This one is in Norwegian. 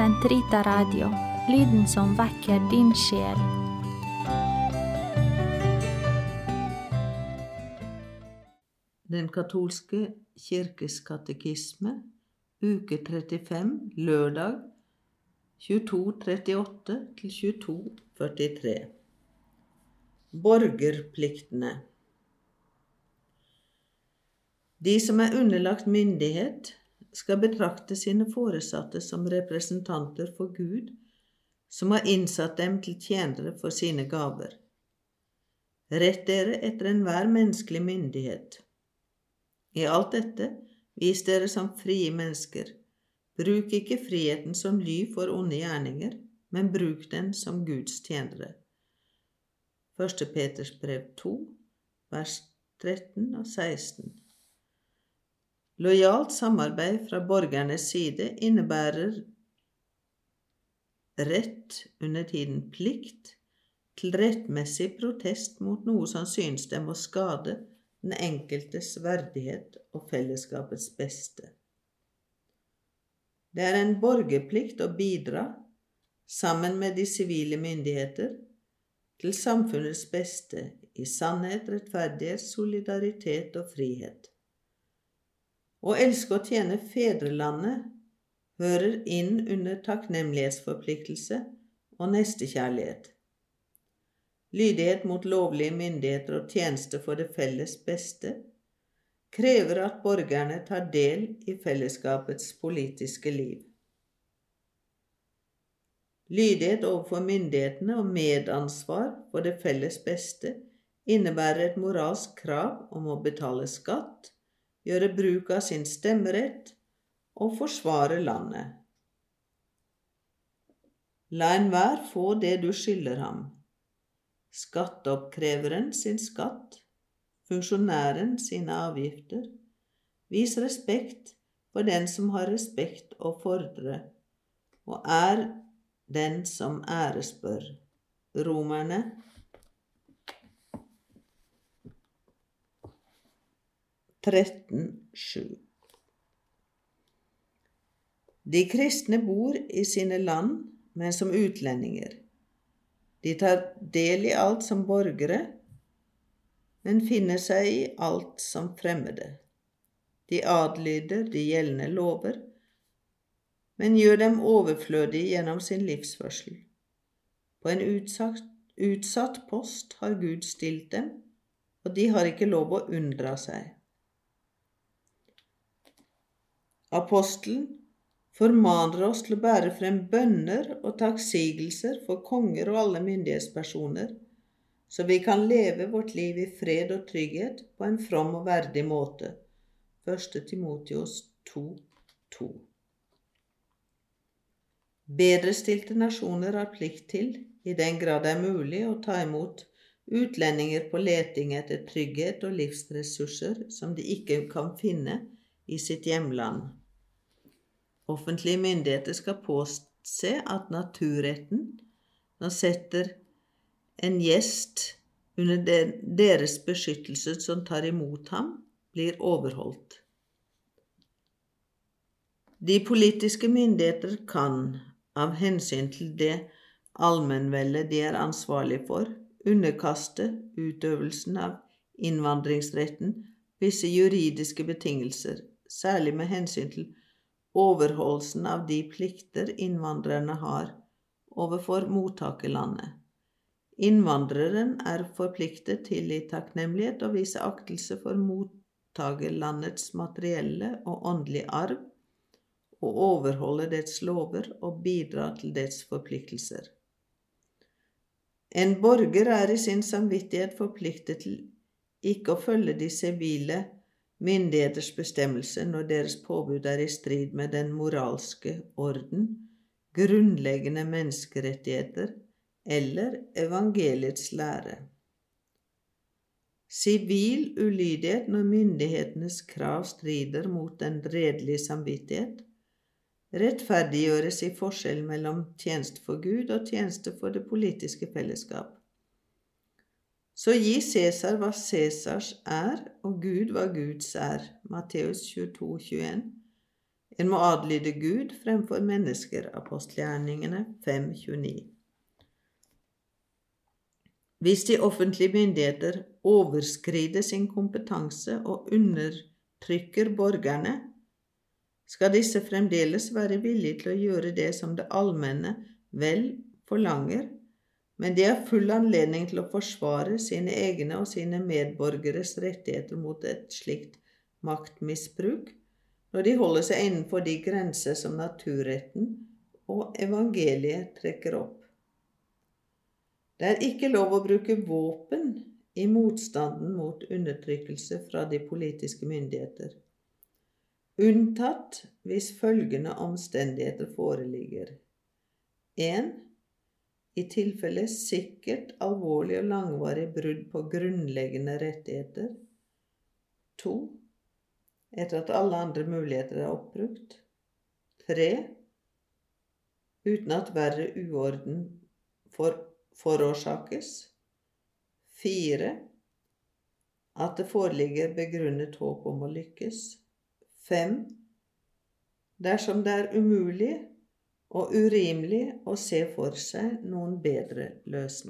Sentrita Radio, lyden som vekker din sjel. Den katolske kirkes katekisme, uke 35, lørdag 2238 til 2243. Borgerpliktene. De som er underlagt myndighet, skal betrakte sine foresatte som representanter for Gud, som har innsatt dem til tjenere for sine gaver. Rett dere etter enhver menneskelig myndighet. I alt dette, vis dere som frie mennesker. Bruk ikke friheten som ly for onde gjerninger, men bruk den som Guds tjenere. 1. Peters brev 2, vers 13 og 16. Lojalt samarbeid fra borgernes side innebærer rett under tiden plikt til rettmessig protest mot noe som synes dem å skade den enkeltes verdighet og fellesskapets beste. Det er en borgerplikt å bidra, sammen med de sivile myndigheter, til samfunnets beste i sannhet, rettferdighet, solidaritet og frihet. Å elske og tjene fedrelandet hører inn under takknemlighetsforpliktelse og nestekjærlighet. Lydighet mot lovlige myndigheter og tjeneste for det felles beste krever at borgerne tar del i fellesskapets politiske liv. Lydighet overfor myndighetene og medansvar for det felles beste innebærer et moralsk krav om å betale skatt, gjøre bruk av sin stemmerett og forsvare landet. La enhver få det du skylder ham. Skatteoppkreveren sin skatt, funksjonæren sine avgifter. Vis respekt for den som har respekt å fordre, og er den som ærespør. Romerne 13.7 De kristne bor i sine land, men som utlendinger. De tar del i alt som borgere, men finner seg i alt som fremmede. De adlyder de gjeldende lover, men gjør dem overflødige gjennom sin livsførsel. På en utsatt, utsatt post har Gud stilt dem, og de har ikke lov å unndra seg. Apostelen formaner oss til å bære frem bønner og takksigelser for konger og alle myndighetspersoner, så vi kan leve vårt liv i fred og trygghet på en from og verdig måte. 1. Timotios 2, 2. Bedrestilte nasjoner har plikt til, i den grad det er mulig, å ta imot utlendinger på leting etter trygghet og livsressurser som de ikke kan finne i sitt hjemland. Offentlige myndigheter skal påse at naturretten nå setter en gjest under deres beskyttelse som tar imot ham, blir overholdt. De politiske myndigheter kan, av hensyn til det allmennveldet de er ansvarlig for, underkaste utøvelsen av innvandringsretten visse juridiske betingelser, særlig med hensyn til overholdelsen av de plikter innvandrerne har overfor mottakerlandet. Innvandreren er forpliktet til i takknemlighet å vise aktelse for mottakerlandets materielle og åndelige arv, og overholde dets lover og bidra til dets forpliktelser. En borger er i sin samvittighet forpliktet til ikke å følge de sivile myndigheters bestemmelse når deres påbud er i strid med den moralske orden, grunnleggende menneskerettigheter eller evangeliets lære. Sivil ulydighet når myndighetenes krav strider mot den redelige samvittighet, rettferdiggjøres i forskjell mellom tjeneste for Gud og tjeneste for det politiske fellesskap. Så gi Cæsar hva Cæsars er, og Gud hva Guds er. Matteus 22, 21. En må adlyde Gud fremfor mennesker. Apostelgjerningene 29. Hvis de offentlige myndigheter overskrider sin kompetanse og undertrykker borgerne, skal disse fremdeles være villige til å gjøre det som det allmenne vel forlanger, men de har full anledning til å forsvare sine egne og sine medborgeres rettigheter mot et slikt maktmisbruk når de holder seg innenfor de grenser som naturretten og evangeliet trekker opp. Det er ikke lov å bruke våpen i motstanden mot undertrykkelse fra de politiske myndigheter, unntatt hvis følgende omstendigheter foreligger. 1. I tilfelle sikkert alvorlig og langvarig brudd på grunnleggende rettigheter. 2. Etter at alle andre muligheter er oppbrukt. 3. Uten at verre uorden for forårsakes. Fire. At det foreligger begrunnet håp om å lykkes. Fem. Dersom det er umulig og urimelig å se for seg noen bedre løsning.